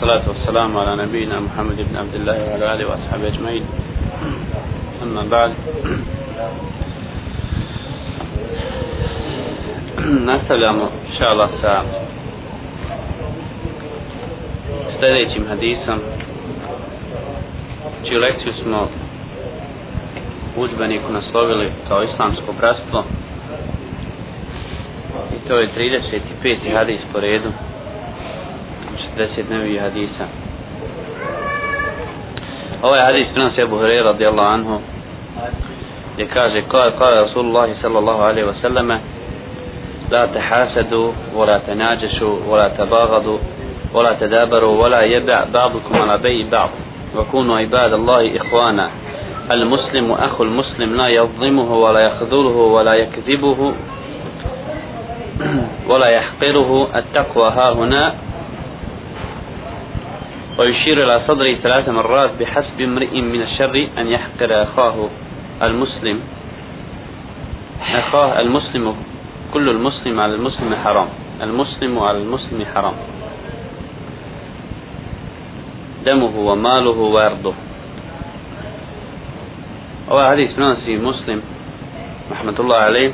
والصلاة والسلام على نبينا محمد بن عبد الله وعلى آله وأصحابه أجمعين أما بعد nastavljamo inša Allah sa sljedećim hadisom čiju lekciju smo u učbeniku naslovili kao islamsko bratstvo i to je 35. hadis po redu 40 nevi hadisa ovaj hadis prenosi Abu Hurairah radijallahu anhu gdje kaže kao je Rasulullah sallallahu alaihi wa sallame لا تحاسدوا ولا تناجشوا ولا تباغضوا ولا تدابروا ولا يبع بعضكم على بيع بعض وكونوا عباد الله إخوانا المسلم أخو المسلم لا يظلمه ولا يخذله ولا يكذبه ولا يحقره التقوى ها هنا ويشير إلى صدره ثلاث مرات بحسب امرئ من الشر أن يحقر أخاه المسلم. أخاه المسلم كل المسلم على المسلم حرام. المسلم على المسلم حرام. دمه وماله وارضه ovaj hadis nosi muslim rahmatullah alaih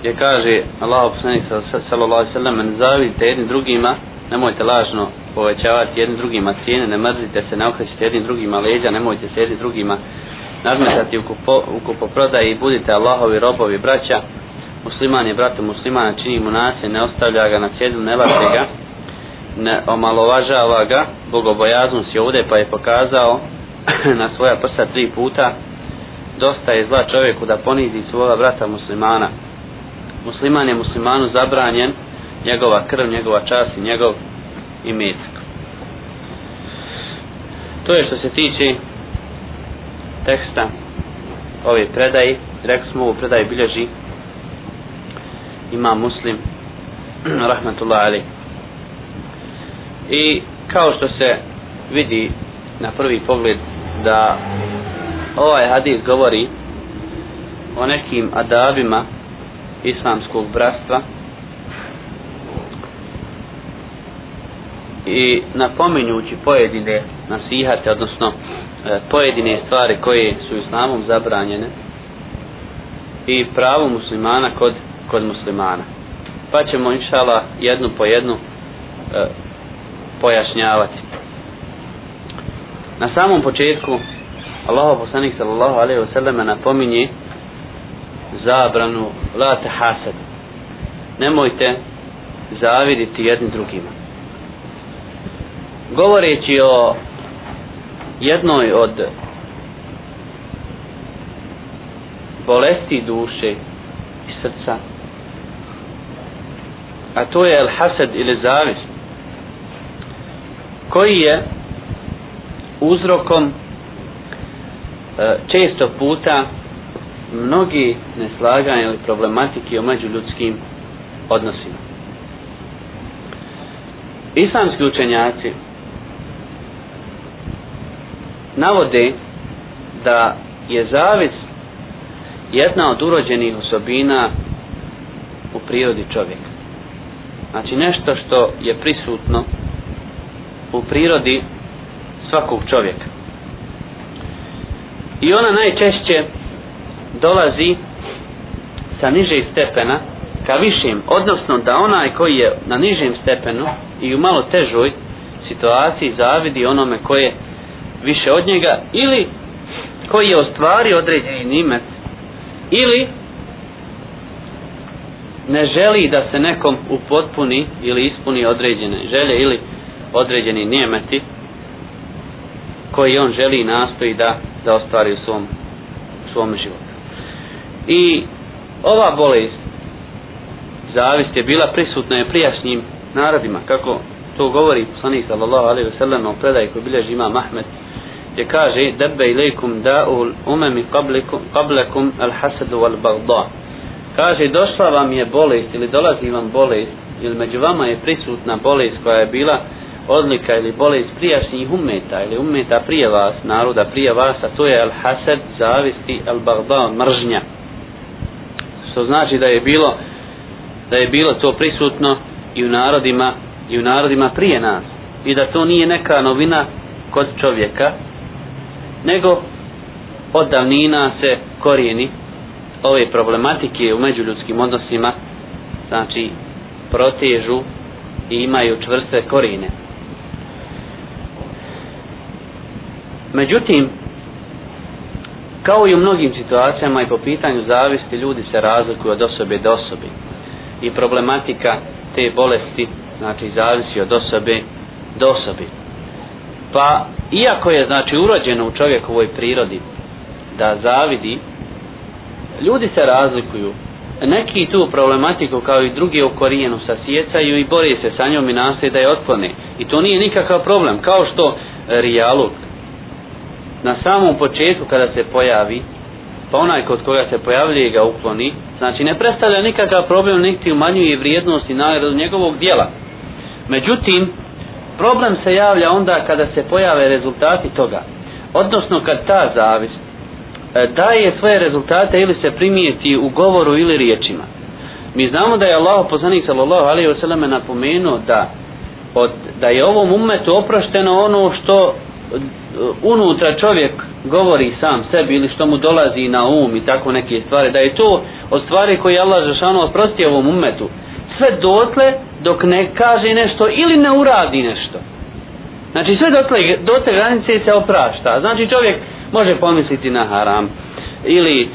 gdje kaže Allah poslanik sallallahu alaihi sallam ne zavidite jednim drugima nemojte lažno povećavati jednim drugima cijene ne mrzite se ne okrećite jednim drugima leđa nemojte se jednim drugima nadmetati u, kupo, u kupoprodaji. I budite Allahovi robovi braća. Musliman je bratu muslimana čini mu nasilje ne ostavlja ga na cjedu ne laže ga ne omalovažava ga. Bogobojaznom si ovdje pa je pokazao na svoja prsa tri puta. Dosta je zla čovjeku da ponizi svoga brata muslimana. Musliman je muslimanu zabranjen njegova krv, njegova čast i njegov imetak. To je što se tiče teksta ove predaje. Rekli smo ovu predaju bilježi ima muslim rahmatullah ali i kao što se vidi na prvi pogled da ovaj hadis govori o nekim adabima islamskog bratstva i napominjući pojedine nasihate, odnosno e, pojedine stvari koje su islamom zabranjene i pravo muslimana kod, kod muslimana. Pa ćemo inšala jednu po jednu e, pojašnjavati. Na samom početku Allah poslanik sallallahu alaihi ve sallam napominje zabranu la tahasad. Nemojte zaviditi jednim drugima. Govoreći o jednoj od bolesti duše i srca, a to je el hased ili zavist, koji je uzrokom e, često puta mnogi neslaganja ili problematike o međuljudskim odnosima. Islamski učenjaci navode da je zavis jedna od urođenih osobina u prirodi čovjeka. Znači nešto što je prisutno u prirodi svakog čovjeka. I ona najčešće dolazi sa nižeg stepena ka višim, odnosno da onaj koji je na nižem stepenu i u malo težoj situaciji zavidi onome koje više od njega ili koji je ostvari određeni nimet ili ne želi da se nekom upotpuni ili ispuni određene želje ili određeni nijemeti koji on želi i nastoji da, da ostvari u svom, u svom životu. I ova bolest zavist je bila prisutna je prijašnjim narodima, kako to govori poslanik sallallahu alejhi ve sellem u predaji koju bilježi Imam Ahmed gdje kaže dabbe ilaikum da'ul umami qablakum qablakum al hasad wal baghdha kaže došla vam je bolest ili dolazi vam bolest ili među vama je prisutna bolest koja je bila odlika ili bolest prijašnjih umeta ili umeta prije vas, naroda prije vas, a to je al hasad, zavisti, al baghdha, mržnja. Što znači da je bilo da je bilo to prisutno i u narodima i u narodima prije nas i da to nije neka novina kod čovjeka nego od davnina se korijeni ove problematike u međuljudskim odnosima znači protežu i imaju čvrste korijene. Međutim kao i u mnogim situacijama i po pitanju zavisti ljudi se razlikuju od osobe do osobe. I problematika te bolesti znači zavisi od osobe do osobe pa iako je znači urođeno u čovjekovoj prirodi da zavidi ljudi se razlikuju. Neki tu problematiku kao i drugi u korijenu sasjecaju i bore se sa njom i nastoje da je otklone. I to nije nikakav problem kao što e, rijalog. Na samom početku kada se pojavi pa onaj kod koga se pojavljuje ga ukloni znači ne predstavlja nikakav problem niti umanjuje vrijednost i nagradu njegovog dijela. Međutim problem se javlja onda kada se pojave rezultati toga. Odnosno kad ta zavist e, daje svoje rezultate ili se primijeti u govoru ili riječima. Mi znamo da je Allah poslanik sallallahu alaihi wasallam napomenuo da od, da je ovom umetu oprošteno ono što e, unutra čovjek govori sam sebi ili što mu dolazi na um i tako neke stvari, da je to od stvari koje Allah Žešanu oprosti ovom umetu, sve dotle dok ne kaže nešto ili ne uradi nešto. Znači sve dotle, do te granice se oprašta. Znači čovjek može pomisliti na haram ili e,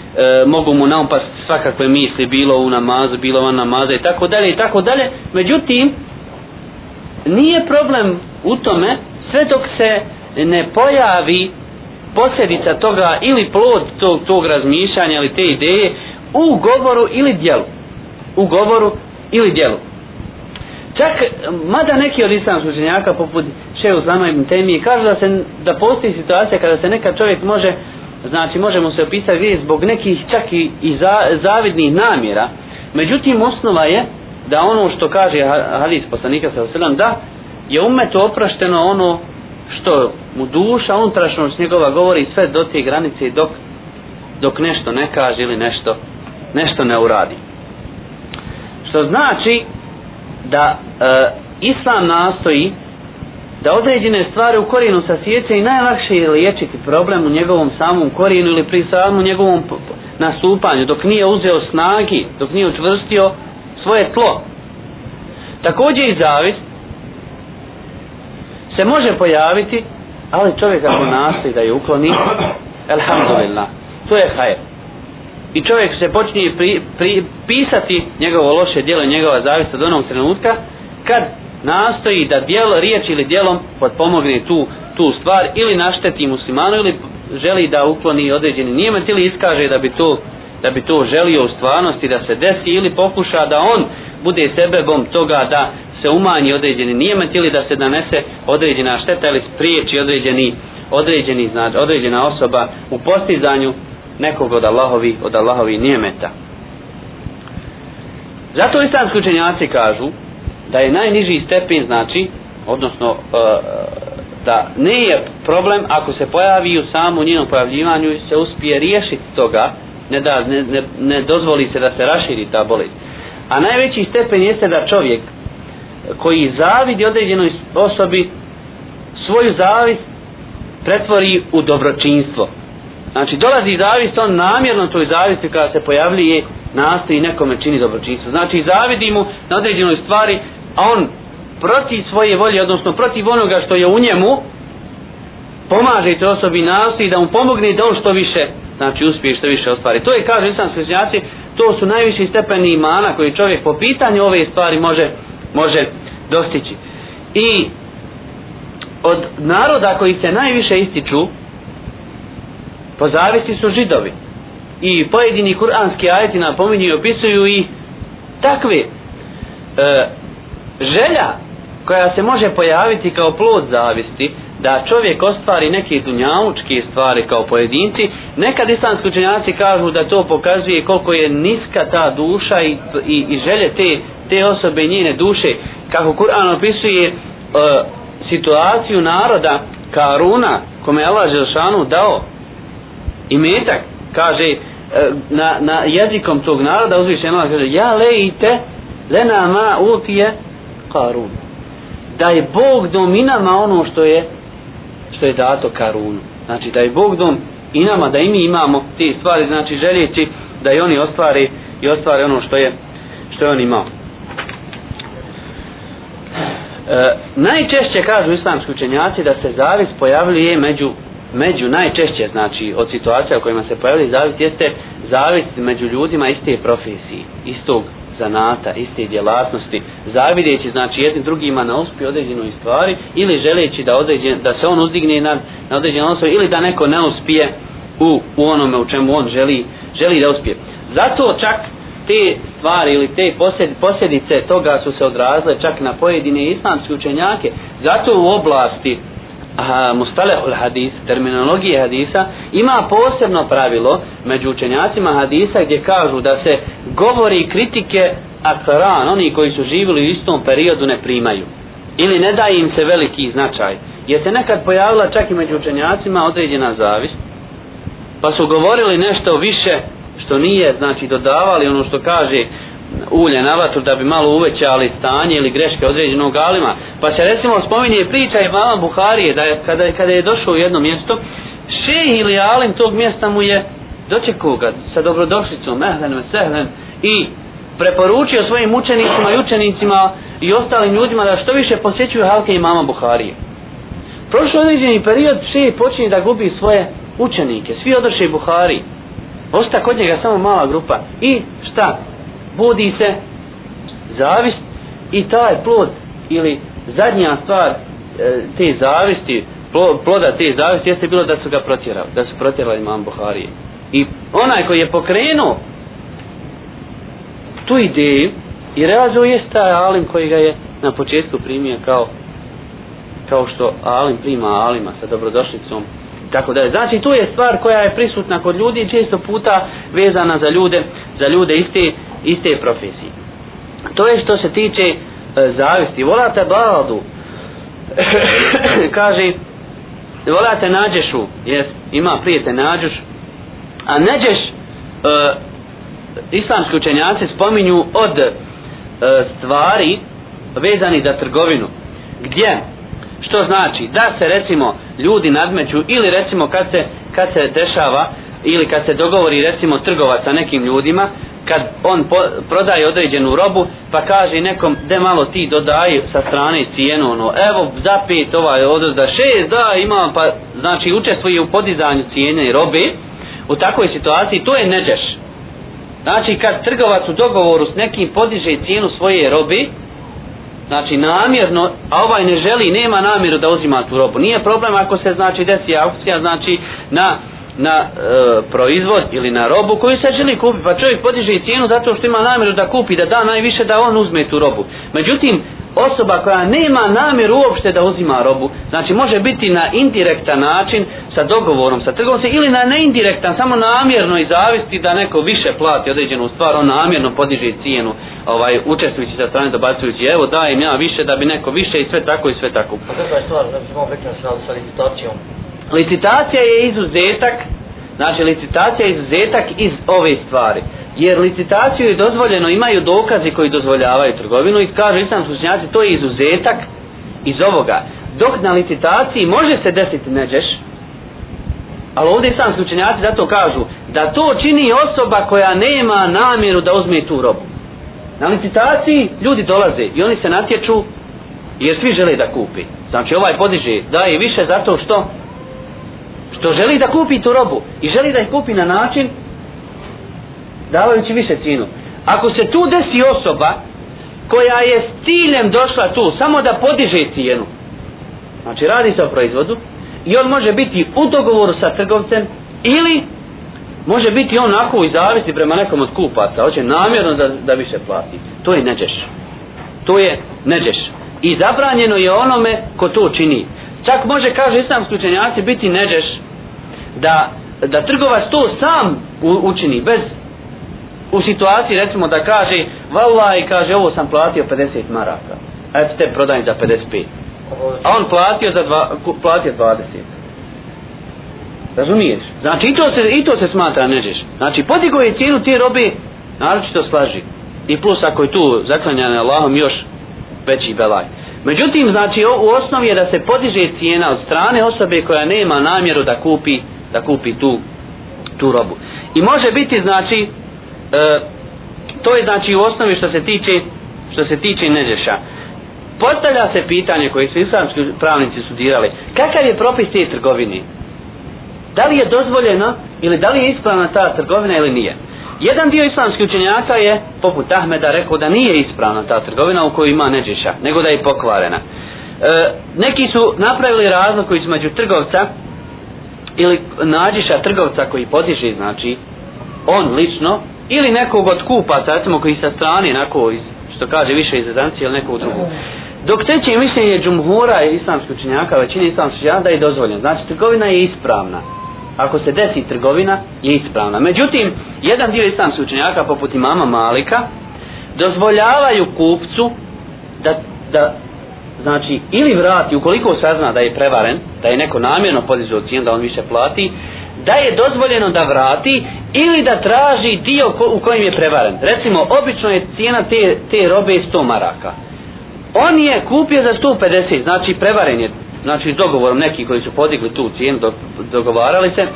mogu mu naopast svakakve misli bilo u namazu, bilo van namaza i tako dalje i tako dalje. Međutim, nije problem u tome sve dok se ne pojavi posljedica toga ili plod tog, tog razmišljanja ili te ideje u govoru ili dijelu u govoru ili djelu. čak mada neki od islamskih učenjaka poput Šehu Zlama ibn Temije kažu da se da postoji situacija kada se neka čovjek može znači možemo se opisati vidjeti zbog nekih čak i, i za, zavidnih namjera međutim osnova je da ono što kaže hadis poslanika sa da je umetu oprošteno ono što mu duša unutrašnost njegova govori sve do te granice dok, dok nešto ne kaže ili nešto nešto ne uradi što znači da e, islam nastoji da određene stvari u korijenu sasjeće i najlakše je liječiti problem u njegovom samom korijenu ili pri samom njegovom nastupanju dok nije uzeo snagi dok nije učvrstio svoje tlo. Također i zavist se može pojaviti ali čovjek ako nastoji da je ukloni alhamdulillah to je hajr i čovjek se počinje pri, pri, pisati njegovo loše djelo njegova zavista do onog trenutka kad nastoji da djelo, riječ ili djelom potpomogne tu, tu stvar ili našteti muslimanu ili želi da ukloni određeni nijemet ili iskaže da bi to da bi to želio u stvarnosti da se desi ili pokuša da on bude sebebom toga da se umanji određeni nijemet ili da se nanese određena šteta ili spriječi određeni određeni znači određena osoba u postizanju nekog od Allahovi od Allahovi nijemeta zato islamski učenjaci kažu da je najniži stepen znači odnosno e, e, da ne je problem ako se pojavi u samom njenom pojavljivanju se uspije riješiti toga ne da ne, ne, ne dozvoli se da se raširi ta bolest a najveći stepen jeste da čovjek koji zavidi određenoj osobi svoju zavist pretvori u dobročinstvo. Znači dolazi zavist, on namjerno toj zavisti kada se pojavljuje nastoji nekome čini dobročinstvo. Znači zavidi mu na određenoj stvari, a on protiv svoje volje, odnosno protiv onoga što je u njemu, pomaže toj osobi nastoji da mu pomogne da on što više, znači uspije što više ostvari. To je, kaže islamski učenjaci, to su najviši stepeni imana koji čovjek po pitanju ove stvari može može dostići. I od naroda koji se najviše ističu po zavisi su židovi. I pojedini kuranski ajeti napominju i opisuju i takve e, želja koja se može pojaviti kao plod zavisti da čovjek ostvari neke dunjavučke stvari kao pojedinci, nekad islamski učenjaci kažu da to pokazuje koliko je niska ta duša i, i, i želje te, te osobe njene duše kako Kur'an opisuje e, situaciju naroda Karuna kome je Allah Želšanu dao i metak kaže e, na, na jezikom tog naroda uzvišen Allah kaže ja lejte lena ma utije Karun da je Bog dom i nama ono što je što je dato Karunu. Znači da je Bog dom i nama, da i mi imamo te stvari, znači željeći da i oni ostvari i ostvari ono što je što je on imao. E, najčešće kažu islamski učenjaci da se zavis pojavljuje među među najčešće znači od situacija u kojima se pojavili zavist jeste zavist među ljudima iste profesije istog zanata, iste djelatnosti, zavideći znači jednim drugima na uspje određenoj stvari ili želeći da, određen, da se on uzdigne na, na određenu osobu ili da neko ne uspije u, u onome u čemu on želi, želi da uspije. Zato čak te stvari ili te posljedice toga su se odrazile čak na pojedine islamske učenjake. Zato u oblasti mustalehul hadis, terminologije hadisa, ima posebno pravilo među učenjacima hadisa gdje kažu da se govori kritike akran, oni koji su živjeli u istom periodu ne primaju. Ili ne daje im se veliki značaj. Jer se nekad pojavila čak i među učenjacima određena zavist, pa su govorili nešto više što nije, znači dodavali ono što kaže ulje na vatru da bi malo uvećali stanje ili greške određenog alima. Pa se recimo spominje priča i mama Buharije da je, kada, kada je došao u jedno mjesto, šeh ili alim tog mjesta mu je dočekao ga sa dobrodošlicom, mehlen, mesehlen i preporučio svojim učenicima i učenicima i ostalim ljudima da što više posjećuju halke i mama Buharije. Prošlo određeni period šeh počinje da gubi svoje učenike, svi odoše Buhari. Osta kod njega samo mala grupa. I šta? Budi se zavist i taj plod ili zadnja stvar e, te zavisti ploda te zavisti jeste bilo da su ga protjerali da su protjerali imam Buharije i onaj koji je pokrenuo tu ideju i realizuo je taj alim koji ga je na početku primio kao kao što alim prima alima sa dobrodošlicom tako da je znači to je stvar koja je prisutna kod ljudi često puta vezana za ljude za ljude iste iste profesije. To je što se tiče e, zavisti. Volate baladu. Kaže, volate nađešu. Jes, ima prijete nađuš. A nađeš, e, islamski učenjaci spominju od e, stvari vezani za trgovinu. Gdje? Što znači? Da se recimo ljudi nadmeću ili recimo kad se, kad se dešava ili kad se dogovori recimo trgovac sa nekim ljudima kad on po, prodaje određenu robu pa kaže nekom de malo ti dodaj sa strane cijenu ono evo za pet ovaj odnos da šest da imam pa znači učestvuje u podizanju cijene robe u takvoj situaciji to je neđeš znači kad trgovac u dogovoru s nekim podiže cijenu svoje robe znači namjerno a ovaj ne želi nema namjeru da uzima tu robu. Nije problem ako se znači desi aukcija znači na na e, proizvod ili na robu koju se želi kupiti. Pa čovjek podiže cijenu zato što ima namjeru da kupi da da najviše da on uzme tu robu. Međutim osoba koja nema namjeru uopšte da uzima robu znači može biti na indirektan način sa dogovorom sa trgovcem ili na neindirektan samo namjerno i zavisti da neko više plati određenu stvar on namjerno podiže cijenu ovaj učestvujući sa strane dobacujući evo dajem ja više da bi neko više i sve tako i sve tako. Pa kakva je stvar znači, da bi se mogu sa, sa licitacijom licitacija je izuzetak znači licitacija je izuzetak iz ove stvari. Jer licitaciju je dozvoljeno imaju dokazi koji dozvoljavaju trgovinu i kažu islam slučnjaci to je izuzetak iz ovoga. Dok na licitaciji može se desiti neđeš ali ovdje islam slučnjaci zato kažu da to čini osoba koja nema namjeru da uzme tu robu. Na licitaciji ljudi dolaze i oni se natječu jer svi žele da kupi. Znači ovaj podiže daje više zato što što želi da kupi tu robu i želi da ih kupi na način davajući više cijenu. Ako se tu desi osoba koja je s ciljem došla tu samo da podiže cijenu, znači radi se o proizvodu i on može biti u dogovoru sa trgovcem ili može biti on onako i zavisi prema nekom od kupaca, hoće namjerno da, da više plati. To je neđeš. To je neđeš. I zabranjeno je onome ko to čini. Čak može, kaže islamski učenjaci, biti neđeš da, da trgovac to sam učini bez u situaciji recimo da kaže vallaj kaže ovo sam platio 50 maraka. Eto te prodajem za 55 a on platio za dva, platio 20 razumiješ? Znači i to se, i to se smatra neđeš. Znači podigo je cijenu te robe naročito slaži. I plus ako je tu zaklanjan Allahom još veći belaj. Međutim, znači u osnovi je da se podiže cijena od strane osobe koja nema namjeru da kupi da kupi tu tu robu. I može biti znači e, to je znači u osnovi što se tiče što se tiče neđeša. Postavlja se pitanje koje su islamski pravnici studirali, kakav je propis te trgovine? Da li je dozvoljeno ili da li je ispravna ta trgovina ili nije? Jedan dio islamskih učenjaka je, poput Ahmeda, rekao da nije ispravna ta trgovina u kojoj ima neđeša, nego da je pokvarena. E, neki su napravili razliku između trgovca ili nađiša trgovca koji podiže, znači, on lično, ili nekog od kupaca, recimo koji sa strane, nako, iz, što kaže više iz Zancije ili nekog drugog. Dok treće mišljenje džumhura i islamskih učenjaka, većini islamskih učenjaka da je dozvoljeno. Znači, trgovina je ispravna ako se desi trgovina, je ispravna. Međutim, jedan dio islamskih učenjaka, poput imama Malika, dozvoljavaju kupcu da, da znači, ili vrati, ukoliko sazna da je prevaren, da je neko namjerno podizao cijenu, da on više plati, da je dozvoljeno da vrati ili da traži dio ko, u kojem je prevaren. Recimo, obično je cijena te, te robe 100 maraka. On je kupio za 150, znači prevaren je znači s dogovorom neki koji su podigli tu cijenu do, dogovarali se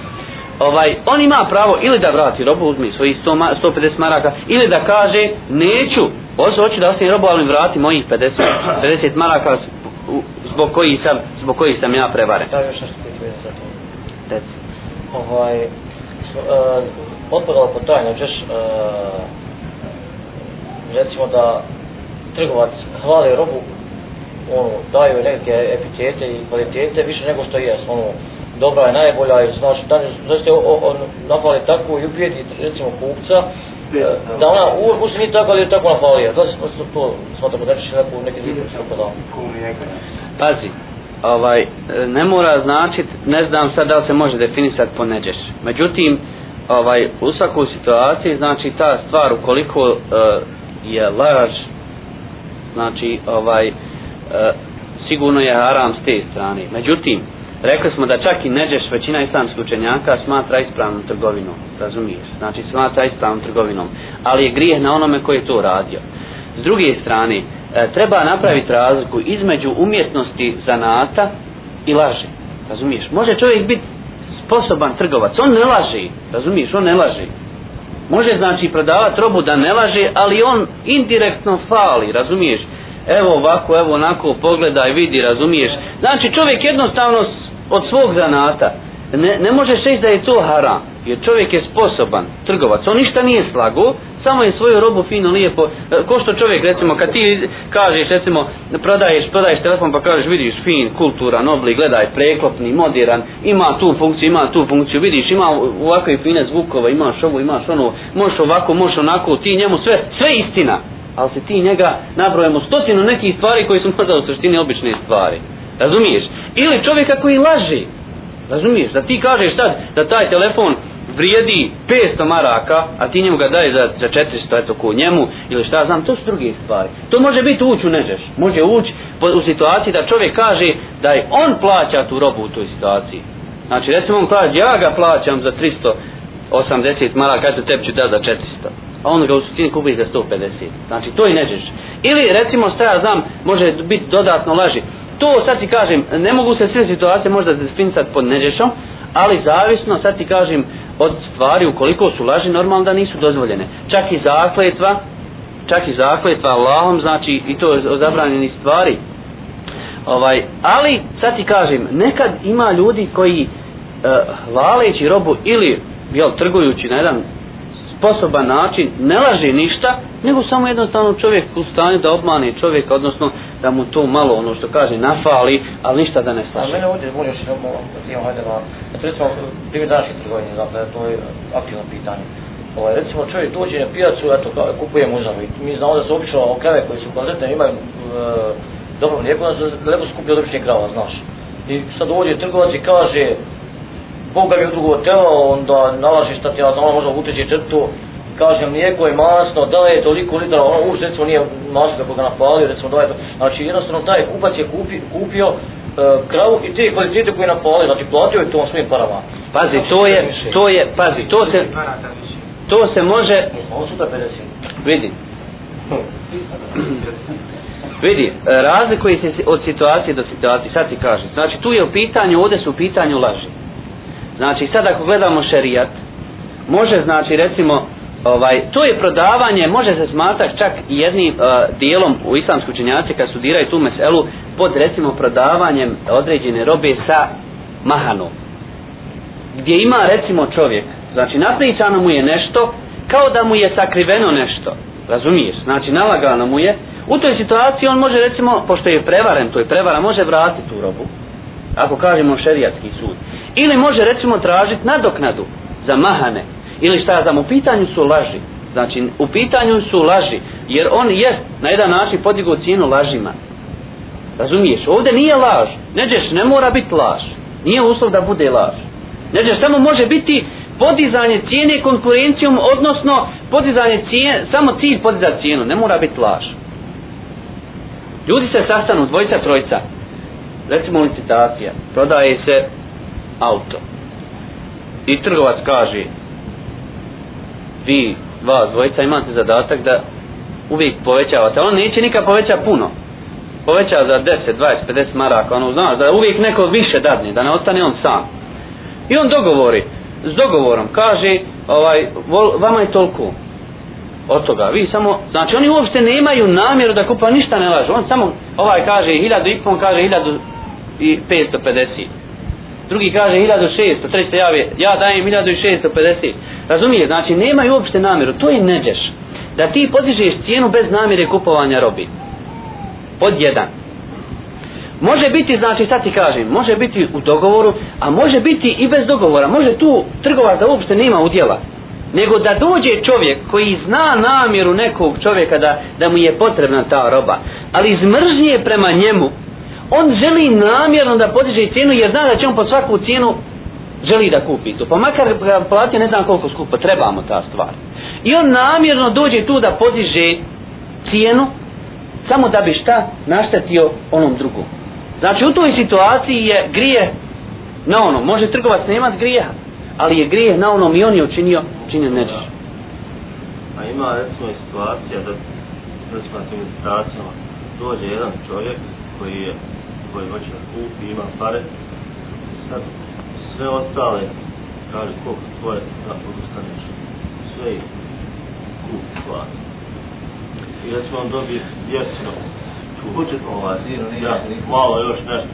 ovaj on ima pravo ili da vrati robu uzmi svoji 100 150 maraka ili da kaže neću. Hoću hoću da ostavim robu ali vrati mojih 50 50 maraka zbog koji sam zbog koji sam ja prevaren. Da još nešto pitanje za to? Ovaj uh, otpadalo po tajno ćeš uh, recimo da trgovac hvali robu ono, daju neke epitete i kvalitete više nego što je, ono, dobra je najbolja i znači, da, da ste napali tako i ubijeti, recimo, kupca, e, da ona uvijek uopšte nije tako, ali je tako napalija. Da se to smatramo da ćeš neku neki drugi tako da. Pazi, ovaj, ne mora značit, ne znam sad da li se može definisati po neđeš. Međutim, ovaj, u svakoj situaciji, znači ta stvar ukoliko uh, je laž, znači, ovaj, uh, e, sigurno je haram s te strane. Međutim, rekli smo da čak i neđeš većina islamskih učenjaka smatra ispravnom trgovinom, razumiješ? Znači smatra ispravnom trgovinom, ali je grijeh na onome koji je to radio. S druge strane, e, treba napraviti razliku između umjetnosti zanata i laži. Razumiješ? Može čovjek biti sposoban trgovac, on ne laže, razumiješ, on ne laže. Može znači prodavati robu da ne laže, ali on indirektno fali, razumiješ? evo ovako, evo onako, pogledaj, vidi, razumiješ. Znači čovjek jednostavno od svog zanata, ne, ne možeš reći da je to haram, jer čovjek je sposoban, trgovac, on ništa nije slago, samo je svoju robu fino, lijepo, e, ko što čovjek, recimo, kad ti kažeš, recimo, prodaješ, prodaješ telefon pa kažeš, vidiš, fin, kulturan, oblik, gledaj, preklopni, modiran, ima tu funkciju, ima tu funkciju, vidiš, ima ovakve fine zvukove, imaš ovo, imaš ono, možeš ovako, možeš onako, ti njemu sve, sve istina, ali se ti njega nabrojemo stotinu nekih stvari koji su možda u suštini obične stvari. Razumiješ? Ili čovjeka koji laže. Razumiješ? Da ti kažeš sad da taj telefon vrijedi 500 maraka, a ti njemu ga daje za, za 400, eto ko njemu, ili šta znam, to su druge stvari. To može biti ući u nežeš. Može ući u situaciji da čovjek kaže da je on plaća tu robu u toj situaciji. Znači, recimo on kaže, ja ga plaćam za 380 maraka, eto tebi ću da za 400 a on ga u suštini kupi za 150. Znači, to i neđeš. Ili, recimo, šta ja znam, može biti dodatno laži. To, sad ti kažem, ne mogu se sve situacije možda definisati pod neđešom, ali zavisno, sad ti kažem, od stvari, ukoliko su laži, normalno da nisu dozvoljene. Čak i zakletva, čak i zakletva Allahom, znači, i to je zabranjeni stvari. Ovaj, ali, sad ti kažem, nekad ima ljudi koji uh, hvaleći robu ili jel, trgujući na jedan sposoban način ne laže ništa, nego samo jednostavno čovjek u stanju da obmane čovjeka, odnosno da mu to malo ono što kaže nafali, ali ništa da ne slaže. A mene ovdje volim još jednom imam hajde na, eto recimo, primjer današnje trgovine, dakle, to je aktivno pitanje. Ovaj, recimo čovjek dođe na pijacu, eto, kupuje muzavu i mi znamo da su obično krave koje su kvalitetne, imaju e, dobro mlijeko, da se lepo skupi od običnih krava, znaš. I sad dođe trgovac i kaže, Bog ga mi u drugo telo, onda nalaži šta ti ja znam, možda uteći črtu, kažem mlijeko je masno, da je toliko litara, ono už recimo nije masno kako ga napalio, recimo da je to, znači jednostavno taj kupac je kupi, kupio uh, kravu i te kvalitete koje je napalio, znači platio je to on svojim parama. Pazi, to je, to je, pazi, to se, to se može, on sutra 50. vidi, Vidi, razlikuje se od situacije do situacije, sad ti kažem. Znači, tu je u pitanju, ovdje su u pitanju laži. Znači, sad ako gledamo šerijat, može, znači, recimo, ovaj, to je prodavanje, može se smatrati čak i jednim uh, dijelom u islamsku učenjaci kad studiraju tu meselu, pod recimo prodavanjem određene robe sa mahanom. Gdje ima recimo čovjek, znači napričano mu je nešto, kao da mu je sakriveno nešto. Razumiješ? Znači nalagano mu je. U toj situaciji on može recimo, pošto je prevaren, to je prevara, može vratiti tu robu. Ako kažemo šerijatski sud. Ili može recimo tražiti nadoknadu za mahane. Ili šta znam, u pitanju su laži. Znači, u pitanju su laži. Jer on je na jedan način podigao cijenu lažima. Razumiješ? Ovdje nije laž. Neđeš, ne mora biti laž. Nije uslov da bude laž. Neđeš, samo može biti podizanje cijene konkurencijom, odnosno podizanje cijene, samo cilj podizati cijenu, ne mora biti laž. Ljudi se sastanu, dvojica, trojica, recimo licitacija, prodaje se auto. I trgovac kaže, vi, vas dvojica, imate zadatak da uvijek povećavate. On neće nikad poveća puno. Poveća za 10, 20, 50 maraka, ono, znaš, da uvijek neko više dadne, da ne ostane on sam. I on dogovori, s dogovorom kaže ovaj vol, vama je toliko od toga vi samo znači oni uopšte nemaju namjeru da kupa ništa ne lažu on samo ovaj kaže 1000 i on kaže hiljadu i 550 drugi kaže 1600 treći javi ja dajem 1650 razumije znači nemaju uopšte namjeru. To je neđeš. Da ti podižeš cijenu bez namjere kupovanja robi. Pod jedan. Može biti, znači sad ti kažem, može biti u dogovoru, a može biti i bez dogovora. Može tu trgovac da uopšte nema udjela. Nego da dođe čovjek koji zna namjeru nekog čovjeka da, da mu je potrebna ta roba, ali iz mržnje prema njemu, on želi namjerno da podiže cijenu jer zna da će on po svaku cijenu želi da kupi to. Pa makar ga platio ne znam koliko skupo, trebamo ta stvar. I on namjerno dođe tu da podiže cijenu samo da bi šta naštetio onom drugom. Znači u toj situaciji je grije na onom. Može trgovac nemat grijeha, grija, ali je grije na onom i on je učinio, učinio neđeš. A ima recimo situacija da recimo na tim dođe jedan čovjek koji je koji hoće da kupi, ima pare sad sve ostale kaže koliko tvoje da odustaneš sve ih kupi plati i recimo on dobije jeftino budžet ovaj, ja, malo još nešto.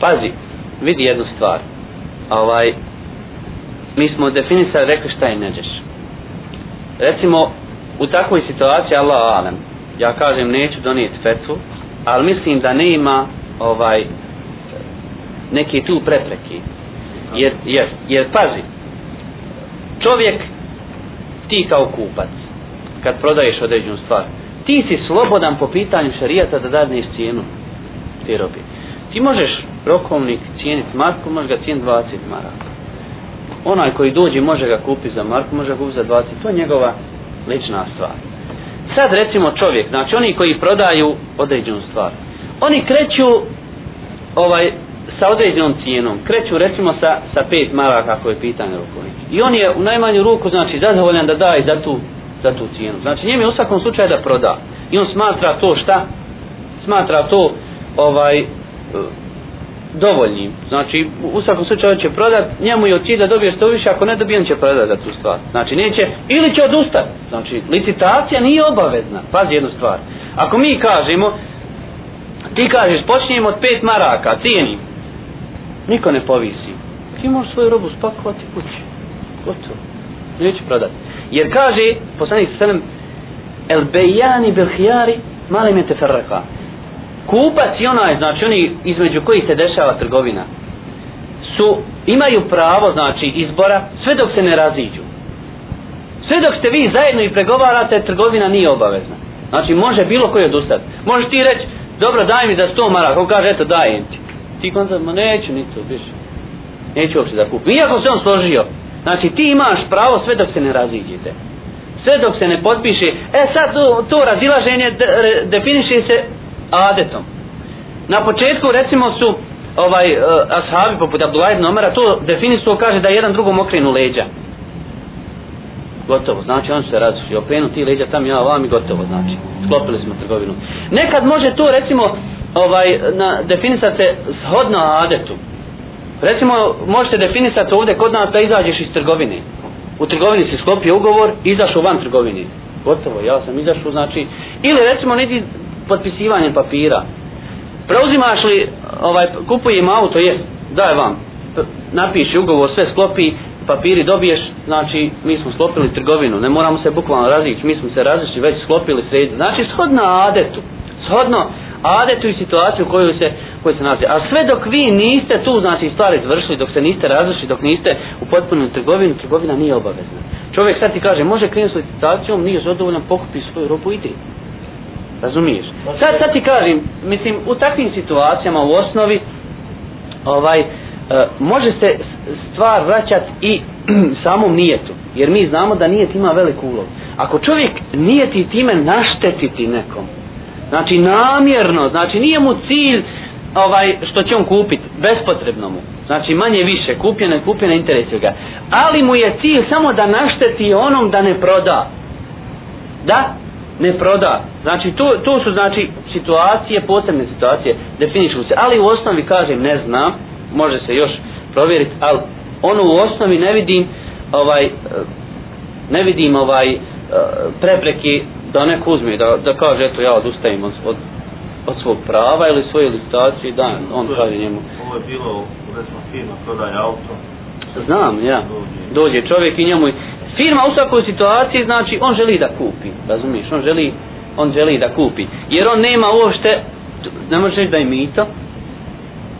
Pazi, vidi jednu stvar. Ovaj, mi smo definisali, rekli šta je neđeš. Recimo, u takvoj situaciji, Allah alem, ja kažem, neću donijeti fetvu, ali mislim da ne ima ovaj, neki tu prepreki. Jer, jer, jer, pazi, čovjek, ti kao kupac, kad prodaješ određenu stvar, ti si slobodan po pitanju šarijata da dadneš cijenu te robe. Ti možeš rokovnik cijeniti marku, možeš ga cijeniti 20 maraka. Onaj koji dođe može ga kupi za marku, može ga kupi za 20. To je njegova lična stvar. Sad recimo čovjek, znači oni koji prodaju određenu stvar, oni kreću ovaj sa određenom cijenom, kreću recimo sa, sa 5 maraka ako je pitanje rukovnik. I on je u najmanju ruku znači zadovoljan da daje za tu za tu cijenu. Znači njemu je u svakom slučaju da proda. I on smatra to šta? Smatra to ovaj dovoljni. dovoljnim. Znači u svakom slučaju će prodat, njemu je cilj da dobije što više, ako ne dobije on će prodat za tu stvar. Znači neće, ili će odustati. Znači licitacija nije obavezna. Pazi jednu stvar. Ako mi kažemo, ti kažeš počnijem od pet maraka, cijenim. Niko ne povisi. Ti možeš svoju robu spakovati kući. Gotovo. Neće prodati. Jer kaže, poslanik sallam, el bejani bil hijari, mali me te ferraka. Kupac i onaj, znači oni između koji se dešava trgovina, su, imaju pravo, znači, izbora, sve dok se ne raziđu. Sve dok ste vi zajedno i pregovarate, trgovina nije obavezna. Znači, može bilo koji odustati. Možeš ti reći, dobro, daj mi za sto maraka, on kaže, eto, daj ti. Ti kontra, ma neću, ni to, više. Neću uopće da kupim. Iako se on složio, Znači ti imaš pravo sve dok se ne raziđete. Sve dok se ne potpiše. E sad to, to razilaženje de, definiše se adetom. Na početku recimo su ovaj uh, ashabi poput Abdullah ibn Omara to definisuo kaže da jedan drugom okrenu leđa. gotovo, znači on se razišli, okrenu ti leđa tam ja vam i gotovo, znači, sklopili smo trgovinu. Nekad može to recimo ovaj, na, definisati se shodno adetu. Recimo, možete definisati ovdje kod nas da izađeš iz trgovine. U trgovini si sklopio ugovor, izašao van trgovine Gotovo, ja sam izašao, znači, ili recimo niti potpisivanjem papira. Preuzimaš li, ovaj, kupujem auto, je, daj vam, napiši ugovor, sve sklopi, papiri dobiješ, znači mi smo sklopili trgovinu, ne moramo se bukvalno razići, mi smo se razišli, već sklopili sred, Znači shodno adetu, shodno adetu i situaciju koju se, koju se nalazi. A sve dok vi niste tu, znači stvari završili, dok se niste razišli, dok niste u potpunu trgovinu, trgovina nije obavezna. Čovjek sad ti kaže, može krenuti s licitacijom, nije zadovoljan, pokupi svoju robu, ide. Razumiješ? Sad, sad ti kažem, mislim, u takvim situacijama u osnovi, ovaj, e, može se stvar vraćati i samom nijetu. Jer mi znamo da nijet ima veliku ulog. Ako čovjek nijeti time naštetiti nekom, znači namjerno, znači nije mu cilj ovaj što će on kupiti, bespotrebno mu. Znači manje više, kupljeno je kupljeno, interesuje ga. Ali mu je cilj samo da našteti onom da ne proda. Da? Ne proda. Znači to, to su znači situacije, posebne situacije, definišu se. Ali u osnovi kažem ne znam, može se još provjeriti, ali ono u osnovi ne vidim ovaj ne vidim ovaj eh, prepreki da neko uzme da, da kaže eto ja odustajem od, od, od svog prava ili svoje licitacije da on kaže njemu Ovo je bilo, recimo, firma prodaje auto. znam ja dođe čovjek i njemu firma u svakoj situaciji znači on želi da kupi razumiješ on želi on želi da kupi. Jer on nema uopšte ne možeš reći da je mito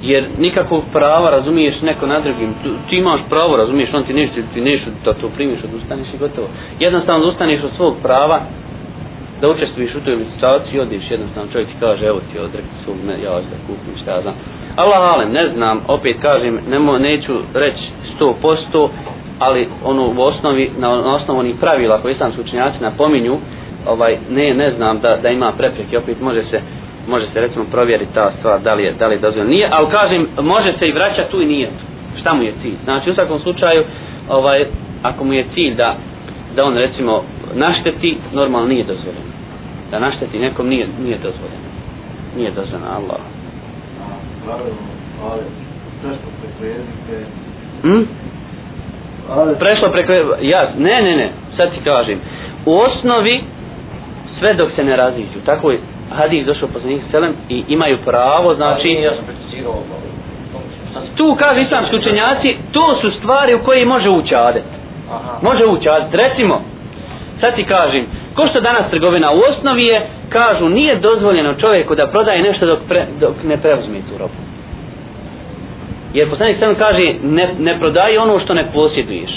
jer nikakvog prava razumiješ neko na drugim Tu- ti imaš pravo razumiješ on ti nešto ti nešto da to primiš odustaneš i gotovo. Jednostavno odustaneš od svog prava da učestvuješ u toj licitaciji odiš jednostavno čovjek ti kaže evo ti odrek svog ne, ja hoću da kupim šta ja znam. Allah alem ne znam opet kažem nemo, neću reći 100% ali ono u osnovi na, na osnovu onih pravila koje islamski učenjaci napominju ovaj ne ne znam da da ima prepreke opet može se može se recimo provjeriti ta stvar da li je da li je dozvoljeno. Nije al kažem može se i vraćati tu i nije. Šta mu je cilj? Znači u svakom slučaju ovaj ako mu je cilj da da on recimo našteti normalno nije dozvoljeno da našteti nekom nije nije dozvoljeno nije dozvoljeno Allah. Naravno, ali jezike. Prešlo preko ja ne ne ne sad ti kažem. U osnovi sve dok se ne raziđu tako je hadis došao poslanik selem i imaju pravo znači ja sam precizirao tu kaže islamski učenjaci to su stvari u koje može ući adet. Aha. može ući adet. Recimo sad ti kažem ko što danas trgovina u osnovi je kažu nije dozvoljeno čovjeku da prodaje nešto dok, pre, dok ne preuzme tu robu jer poslanik sam kaže ne, ne prodaj ono što ne posjeduješ.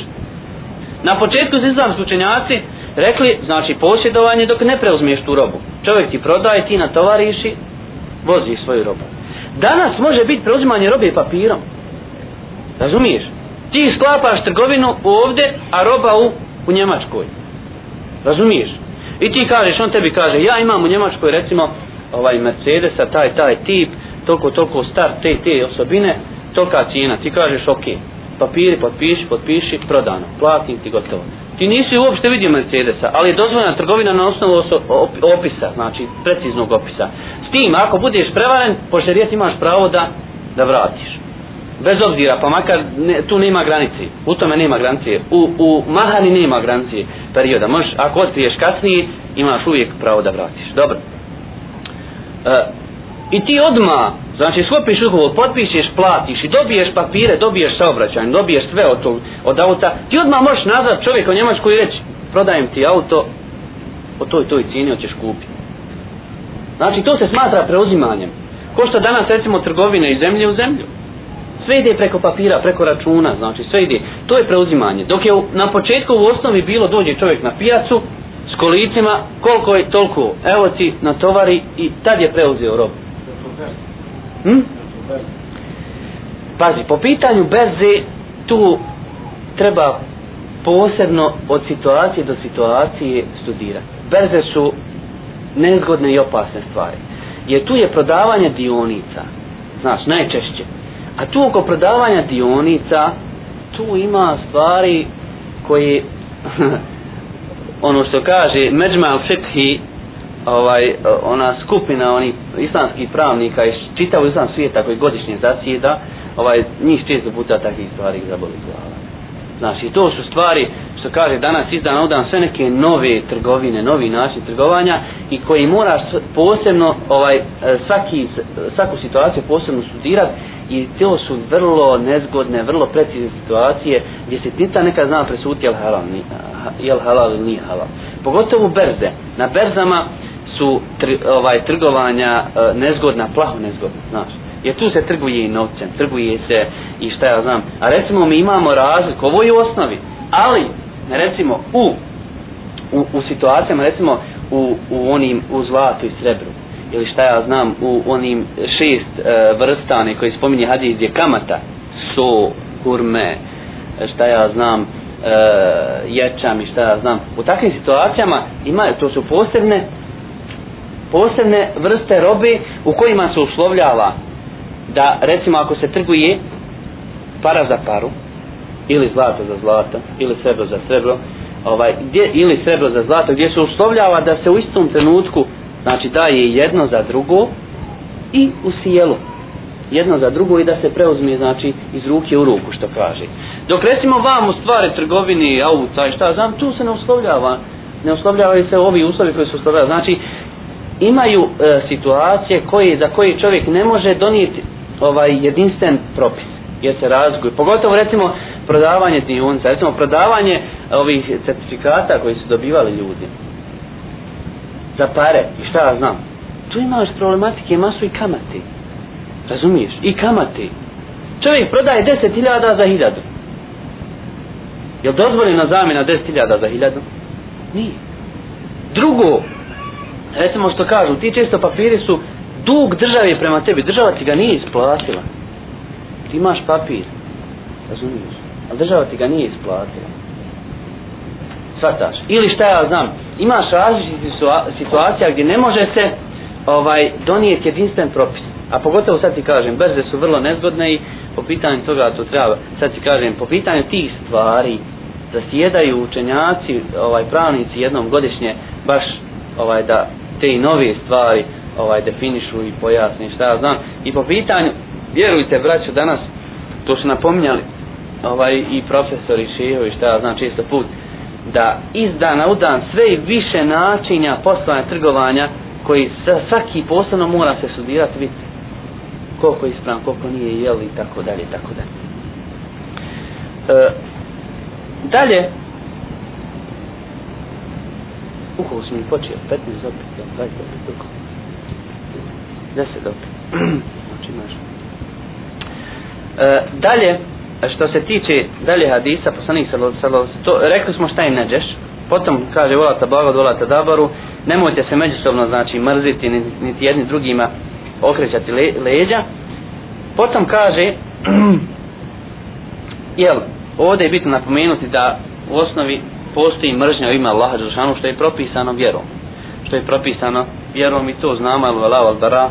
Na početku su islamski učenjaci rekli znači posjedovanje dok ne preuzmeš tu robu. Čovjek ti prodaje ti natovariš i vozi svoju robu. Danas može biti preuzimanje robe papirom. Razumiješ? Ti sklapaš trgovinu ovdje a roba u, u Njemačkoj. Razumiješ? I ti kažeš on tebi kaže ja imam u Njemačkoj recimo ovaj Mercedesa taj taj tip toliko toliko star te te osobine tolika cijena ti kažeš ok papiri potpiši potpiši prodano platim ti gotovo. Ti nisi uopšte vidio Mercedesa ali je dozvoljena trgovina na osnovu opisa znači preciznog opisa. S tim ako budeš prevaren po šerijet imaš pravo da da vratiš. Bez obzira, pa makar ne, tu nema granice, u tome nema granice, u, u mahani nema granice perioda, možeš, ako otkriješ kasnije, imaš uvijek pravo da vratiš, dobro. E, I ti odma, znači sklopiš ugovor, potpišeš, platiš i dobiješ papire, dobiješ saobraćaj, dobiješ sve od, tog, od auta, ti odmah možeš nazvat čovjeka u Njemačku i reći, prodajem ti auto, po toj toj cijeni hoćeš kupiti. Znači to se smatra preuzimanjem. Ko što danas recimo trgovine iz zemlje u zemlju sve ide preko papira, preko računa, znači sve ide. To je preuzimanje. Dok je u, na početku u osnovi bilo dođe čovjek na pijacu s kolicima, koliko je toliko, evo ti na tovari i tad je preuzeo robu. Hm? Pazi, po pitanju berze tu treba posebno od situacije do situacije studirati. Berze su nezgodne i opasne stvari. Jer tu je prodavanje dionica, znaš, najčešće. A tu oko prodavanja dionica, tu ima stvari koje ono što kaže Međma al ovaj, e, ona skupina oni islamskih pravnika iz čitavog islam svijeta koji godišnje zasjeda ovaj, njih često puta takvih stvari zaboli glava znači to su stvari što kaže danas izdan odan sve neke nove trgovine novi način trgovanja i koji moraš posebno ovaj, e, svaki, svaku situaciju posebno studirati i to su vrlo nezgodne, vrlo precizne situacije gdje se tita neka zna presuti jel halal, ni, jel halal ili nije halal. Pogotovo berze. Na berzama su tr, ovaj trgovanja e, nezgodna, plaho nezgodna, znaš. Jer tu se trguje i novcem, trguje se i šta ja znam. A recimo mi imamo razliku, ovo je u osnovi, ali recimo u, u, u situacijama, recimo u, u onim, u zlatu i srebru, ili šta ja znam u onim šest e, vrstane koji spominje hadis je kamata so, kurme šta ja znam e, ječam i šta ja znam u takvim situacijama imaju to su posebne posebne vrste robe u kojima se uslovljava da recimo ako se trguje para za paru ili zlato za zlato ili srebro za srebro ovaj, gdje, ili srebro za zlato gdje se uslovljava da se u istom trenutku znači daje jedno za drugo i u sjelu. Jedno za drugo i da se preuzme znači iz ruke u ruku što kaže. Dok recimo vam u stvari trgovini auta i šta znam tu se ne uslovljava. Ne uslovljavaju se ovi uslovi koji su uslovljavaju. Znači imaju e, situacije koje za koje čovjek ne može donijeti ovaj jedinstven propis. Jer se razlikuju. Pogotovo recimo prodavanje dionica. Recimo prodavanje ovih certifikata koji su dobivali ljudi. Za pare. I šta ja znam? Tu imaš problematike masu i kamati razumiješ? I kamati čovjek prodaje deset hiljada za 1000. je li dozvoljena zamjena deset hiljada za 1000? nije. Drugo recimo što kažu ti često papiri su dug države prema tebi država ti ga nije isplatila. Ti imaš papir razumiješ? A država ti ga nije isplatila. Svataš ili šta ja znam imaš različiti situacija gdje ne može se ovaj donijeti jedinstven propis. A pogotovo sad ti kažem brze su vrlo nezgodne i po pitanju toga to treba sad ti kažem po pitanju tih stvari da sjedaju učenjaci ovaj pravnici jednom godišnje baš ovaj da te i nove stvari ovaj definišu i pojasni šta ja znam i po pitanju vjerujte braćo danas to su napominjali ovaj i profesori šeho šta ja znam često put da iz dana u dan sve i više načinja poslovanja trgovanja koji svaki posebno mora se studirati biti koliko je ispravan, koliko nije jeli i tako dalje i tako dalje. E, dalje ukoliko smo mi počeo, 15 opet, 20 opet, koliko? 10 opet. znači imaš. E, dalje, e, što se tiče dalje hadisa poslanik sallallahu to rekli smo šta im neđeš potom kaže volata blagod volata dabaru nemojte se međusobno znači mrziti niti jedni drugima okrećati le, leđa potom kaže jel ovdje je bitno napomenuti da u osnovi postoji mržnja u ime Allaha Đelšanu što je propisano vjerom što je propisano vjerom i to znamo al vala al dara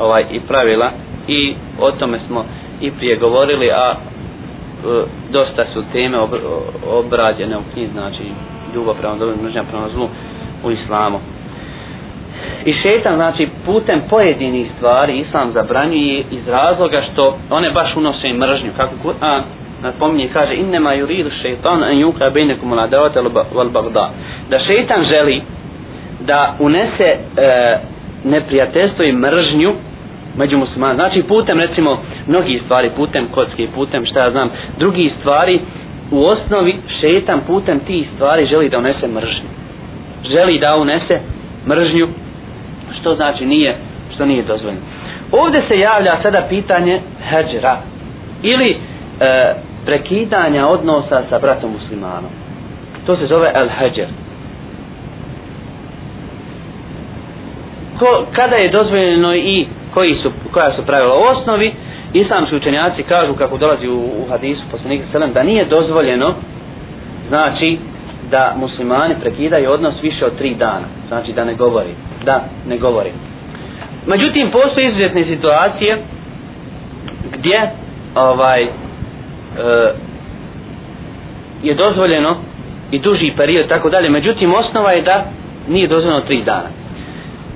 ovaj, i pravila i o tome smo i prije govorili a E, dosta su teme obrađene u knjizi, znači ljubav prema dobrom, mržnja prema zlu u islamu. I šetan, znači, putem pojedinih stvari islam zabranjuje iz razloga što one baš unose mržnju. Kako Kur'an napominje, kaže, innema yuridu šeitan an yuka al-adawata wal bagda. Da šeitan želi da unese e, neprijateljstvo i mržnju među muslimanima Znači putem recimo mnogi stvari, putem kocke, putem šta ja znam, drugi stvari u osnovi šetan putem tih stvari želi da unese mržnju. Želi da unese mržnju što znači nije što nije dozvoljeno. Ovdje se javlja sada pitanje heđera ili e, prekidanja odnosa sa bratom muslimanom. To se zove al hajar Ko, kada je dozvoljeno i koji su, koja su pravila? U osnovi, islamski učenjaci kažu kako dolazi u, u hadisu poslanika sallam da nije dozvoljeno znači da muslimani prekidaju odnos više od tri dana. Znači da ne govori da ne govori. Međutim postoje izuzetne situacije gdje ovaj je dozvoljeno i duži period tako dalje. Međutim osnova je da nije dozvoljeno tri dana.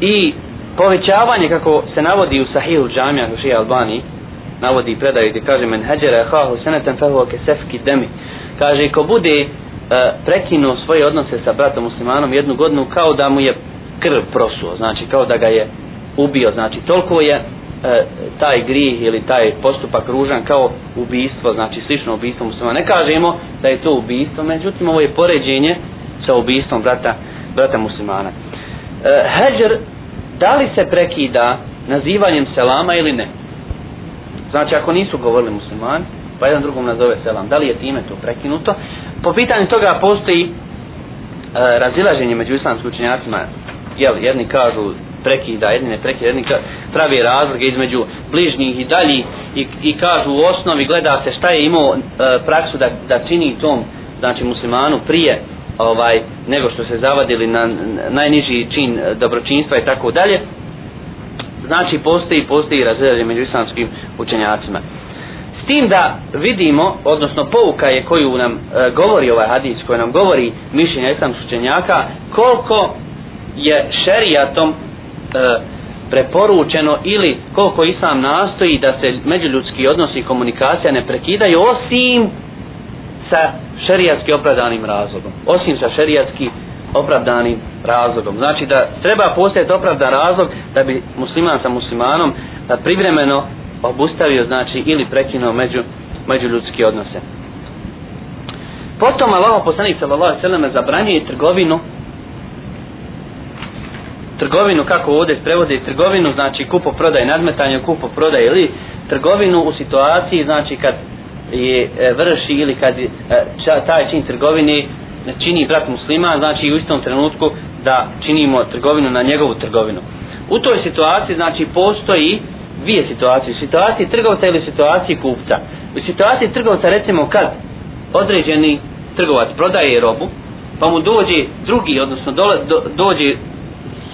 I povećavanje kako se navodi u Sahihu džamija u Šija Albani navodi predaju gdje kaže men hađera hahu senetem fehu kesefki demi. Kaže ko bude e, prekinuo svoje odnose sa bratom muslimanom jednu godinu kao da mu je krv prosuo. Znači kao da ga je ubio. Znači toliko je e, taj grih ili taj postupak ružan kao ubijstvo, znači slično ubijstvo muslima. Ne kažemo da je to ubijstvo, međutim ovo je poređenje sa ubijstvom brata, brata muslimana. E, Heđer, da li se prekida nazivanjem selama ili ne? Znači ako nisu govorili muslimani, pa jedan drugom nazove selam, da li je time to prekinuto? Po pitanju toga postoji e, razilaženje među islamskim učenjacima, jel, jedni kažu prekida, jedni ne prekida, jedni pravi razlike između bližnjih i dalji i, i kažu u osnovi gleda se šta je imao e, praksu da, da čini tom znači muslimanu prije ovaj nego što se zavadili na, najniži čin e, dobročinstva i tako dalje. Znači postoji postoji razredje među islamskim učenjacima. S tim da vidimo odnosno pouka je koju nam e, govori ovaj hadis koji nam govori mišljenja islamskih učenjaka koliko je šerijatom E, preporučeno ili koliko islam nastoji da se međuljudski odnosi i komunikacija ne prekidaju osim sa šerijatski opravdanim razlogom. Osim sa šerijatski opravdanim razlogom. Znači da treba postojati opravdan razlog da bi musliman sa muslimanom da privremeno obustavio znači ili prekinuo među, međuljudski odnose. Potom Allah poslanik sallallahu alejhi ve selleme zabranjuje trgovinu trgovinu kako ovdje prevode trgovinu znači kupo prodaj nadmetanje kupo prodaj ili trgovinu u situaciji znači kad je e, vrši ili kad je, taj čin trgovine čini brat musliman znači u istom trenutku da činimo trgovinu na njegovu trgovinu. U toj situaciji znači postoji dvije situacije. U situaciji trgovca ili situaciji kupca. U situaciji trgovca recimo kad određeni trgovac prodaje robu pa mu dođe drugi odnosno dole, do, dođe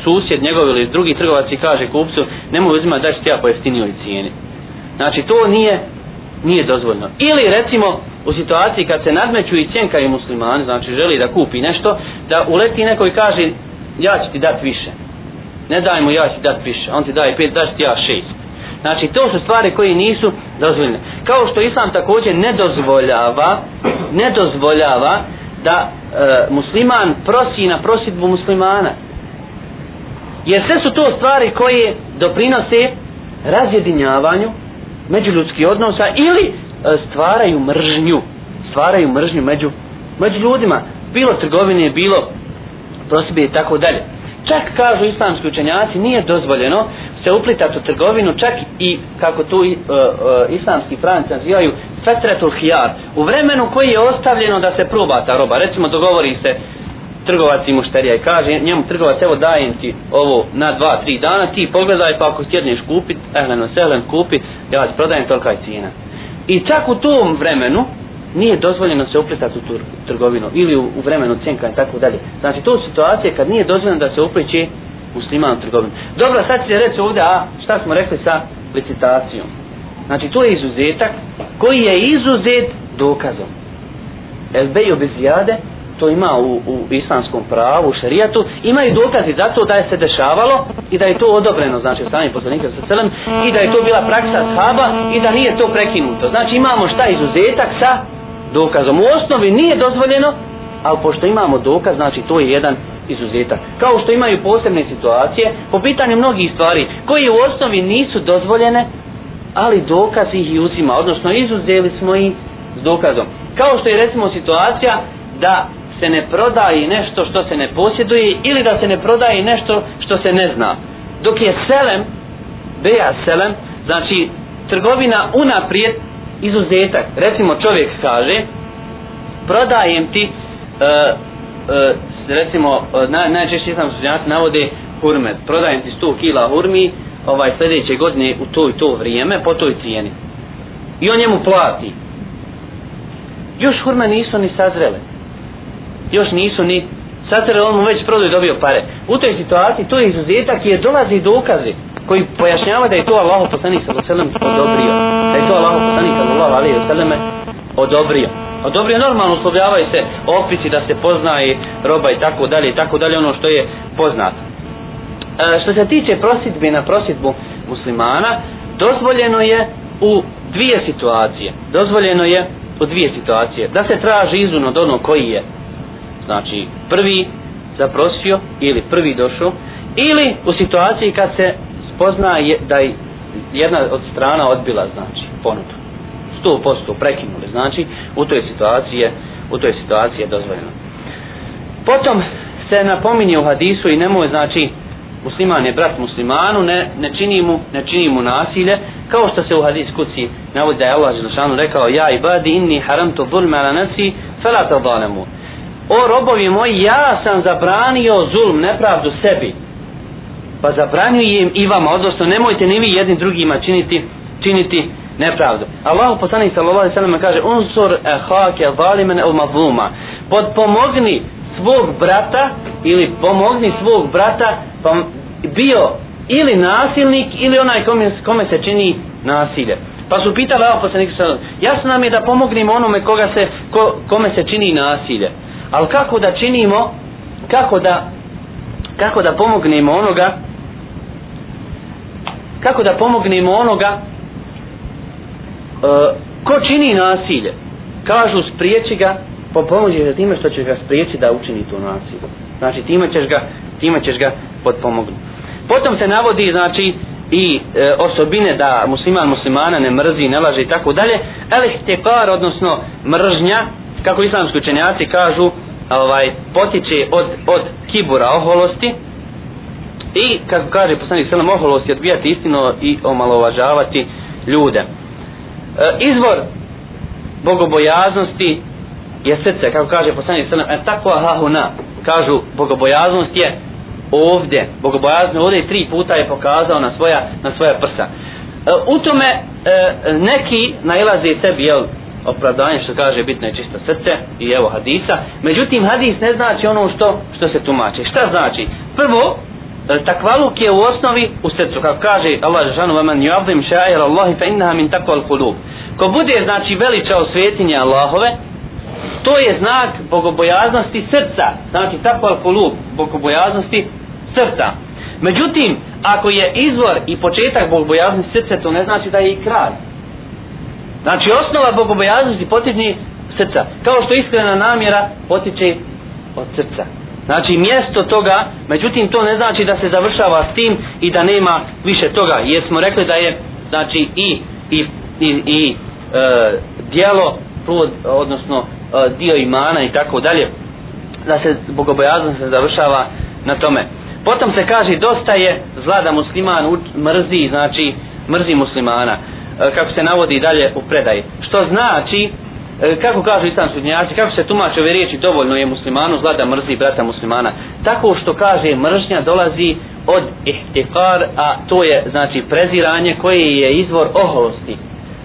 susjed njegov ili drugi trgovac i kaže kupcu nemoj uzimati da ću ti ja po jeftinijoj cijeni. Znači to nije nije dozvoljno. Ili recimo u situaciji kad se nadmeću i cjenkaju muslimani znači želi da kupi nešto da uleti neko i kaže ja ću ti dati više. Ne daj mu ja ću ti dati više. On ti daje pet daš ti ja šest. Znači to su stvari koje nisu dozvoljene. Kao što islam također ne dozvoljava ne dozvoljava da e, musliman prosi na prosidbu muslimana. Jer sve su to stvari koje doprinose razjedinjavanju međuljudskih odnosa ili e, stvaraju mržnju. Stvaraju mržnju među, među ljudima. Bilo trgovine, bilo prosibije i tako dalje. Čak kažu islamski učenjaci nije dozvoljeno se uplitati u trgovinu čak i kako tu uh, uh, islamski franci nazivaju fetretul hijar u vremenu koji je ostavljeno da se proba ta roba recimo dogovori se trgovac i mušterija i kaže njemu trgovac evo dajem ti ovo na dva, tri dana ti pogledaj pa ako sjedneš kupit ehleno sehlen kupi ja ti prodajem tolika je cijena. I čak u tom vremenu nije dozvoljeno se upletati u tu trgovinu ili u, u vremenu cenka i tako dalje. Znači to situacije kad nije dozvoljeno da se upliče musliman u trgovinu dobro sad će reći ovdje a šta smo rekli sa licitacijom? Znači to je izuzetak koji je izuzet dokazom. El beju bez jade to ima u, u islamskom pravu, u šarijatu, imaju dokazi za to da je se dešavalo i da je to odobreno, znači od strane poslanika sa selem, i da je to bila praksa sahaba i da nije to prekinuto. Znači imamo šta izuzetak sa dokazom. U osnovi nije dozvoljeno, ali pošto imamo dokaz, znači to je jedan izuzetak. Kao što imaju posebne situacije po pitanju mnogih stvari koje u osnovi nisu dozvoljene, ali dokaz ih i uzima, odnosno izuzeli smo ih s dokazom. Kao što je recimo situacija da se ne prodaje nešto što se ne posjeduje ili da se ne prodaje nešto što se ne zna. Dok je selem, beja selem, znači trgovina unaprijed izuzetak. Recimo čovjek kaže, prodajem ti, e, e, recimo, e, naj, najčešće sam suđenjaci navode hurmet, prodajem ti 100 kila hurmi ovaj sljedeće godine u to i to vrijeme po toj cijeni. I on njemu plati. Još hurme nisu ni sazrele još nisu ni satere on mu već prodaju dobio pare u toj situaciji to je izuzetak jer dolazi dokazi koji pojašnjava da je to Allah poslanik sallallahu alejhi ve odobrio da je to Allah poslanik sallallahu alejhi ve selleme odobrio. Odobrio normalno uslovljavaju se opisi da se poznaje roba i tako dalje i tako dalje ono što je poznato. E, što se tiče prositbe na prositbu muslimana, dozvoljeno je u dvije situacije. Dozvoljeno je u dvije situacije. Da se traži izun od onog koji je znači prvi zaprosio ili prvi došao ili u situaciji kad se spozna je, da je jedna od strana odbila znači ponudu. 100% prekinuli znači u toj situaciji je, u toj situaciji je dozvoljeno. Potom se napominje u hadisu i nemoj znači musliman je brat muslimanu ne, ne, čini mu, ne čini mu nasilje kao što se u hadis kuci navodi da je Allah Želešanu rekao ja ibadi inni haram to zulme ala nasi felata zalemu o robovi moji ja sam zabranio zulm nepravdu sebi. Pa zabranjujem i vama odnosno nemojte ni vi jednim drugima činiti činiti nepravdu. Allah poslanik sallallahu alejhi ve sellem kaže unsur ahaka zaliman aw mazluma. Podpomogni svog brata ili pomogni svog brata pa bio ili nasilnik ili onaj kome, kome se čini nasilje. Pa su pitali Allah poslanik sallallahu jasno nam je da pomognemo onome koga se ko, kome se čini nasilje ali kako da činimo kako da kako da pomognemo onoga kako da pomognemo onoga e, ko čini nasilje kažu spriječi ga pa po pomoći za time što će ga spriječi da učini to nasilje. Znači time ćeš ga time ćeš ga potpomognu potom se navodi znači i e, osobine da musliman muslimana ne mrzi, ne laže i tako dalje. Elihtekar odnosno mržnja kako islamski učenjaci kažu ovaj potiče od od kibura oholosti i kako kaže poslanik sallam oholosti odbijati istinu i omalovažavati ljude. E, izvor bogobojaznosti je srce kako kaže poslanik sallam e tako hahuna kažu bogobojaznost je ovdje. Bogobojaznost ovdje tri puta je pokazao na svoja na svoja prsa. E, u tome e, neki nailaze sebi jel opravdanje što kaže bitno je čisto srce i evo hadisa. Međutim hadis ne znači ono što što se tumači. Šta znači? Prvo e, takvaluk je u osnovi u srcu. Kako kaže Allah žanu vaman yu'azim sha'ir Allahi fa innaha min takval qulub. Ko bude znači veličao svetinje Allahove to je znak bogobojaznosti srca. Znači takval al-qulub bogobojaznosti srca. Međutim ako je izvor i početak bogobojaznosti srca to ne znači da je i kraj. Znači osnova bogobojaznosti potiče srca. Kao što iskrena namjera potiče od srca. Znači mjesto toga, međutim to ne znači da se završava s tim i da nema više toga. Jer smo rekli da je znači i, i, i, i e, dijelo, plod, odnosno e, dio imana i tako dalje, da se bogobojaznost se završava na tome. Potom se kaže dosta je zla da musliman mrzi, znači mrzi muslimana. E, kako se navodi dalje u predaji. Što znači, e, kako kažu islamski učenjaci, kako se tumače ove riječi, dovoljno je muslimanu zla da mrzi brata muslimana. Tako što kaže mržnja dolazi od ihtikar, a to je znači preziranje koje je izvor oholosti.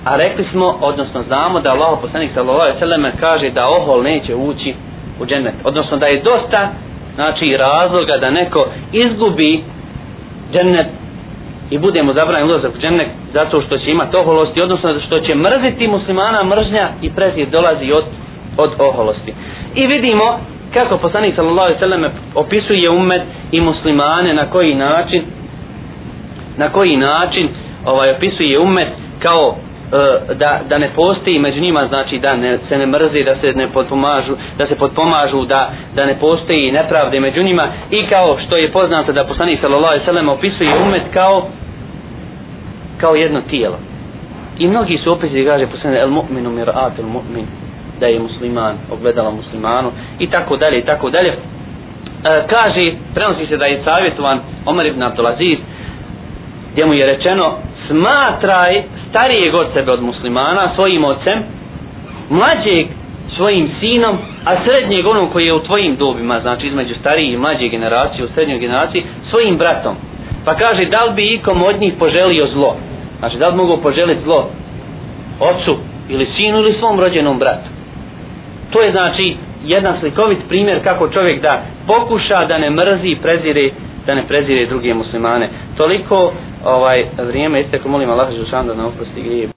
A rekli smo, odnosno znamo da Allah poslanik sallallahu alejhi ve selleme kaže da ohol neće ući u džennet. Odnosno da je dosta znači razloga da neko izgubi džennet i budemo zabranjeni ulazak u džennet zato što će imati oholosti, odnosno što će mrziti muslimana mržnja i prezir dolazi od, od oholosti. I vidimo kako poslanik sallallahu alejhi ve selleme opisuje ummet i muslimane na koji način na koji način ovaj opisuje ummet kao E, da, da ne postoji među njima znači da ne, se ne mrze da se ne potpomažu da se potpomažu da, da ne postoji nepravde među njima i kao što je poznato da poslanik sallallahu alejhi ve sellem opisuje umet kao kao jedno tijelo. I mnogi su opet kaže poslanik el mu'minu mir'atul mu'min da je musliman, ogledala muslimanu i tako dalje i tako dalje. E, kaže, prenosi se da je savjetovan Omer ibn Abdulaziz gdje mu je rečeno smatraj starijeg od sebe od muslimana svojim ocem, mlađeg svojim sinom, a srednjeg onom koji je u tvojim dobima, znači između starije i mlađe generacije, u srednjoj generaciji, svojim bratom. Pa kaže, da li bi ikom od njih poželio zlo? Znači, da li mogu poželiti zlo ocu ili sinu ili svom rođenom bratu? To je znači jedan slikovit primjer kako čovjek da pokuša da ne mrzi i prezire da ne prezire druge muslimane. Toliko ovaj vrijeme, isteklo, molim Allah Žešan da nam oprosti grije.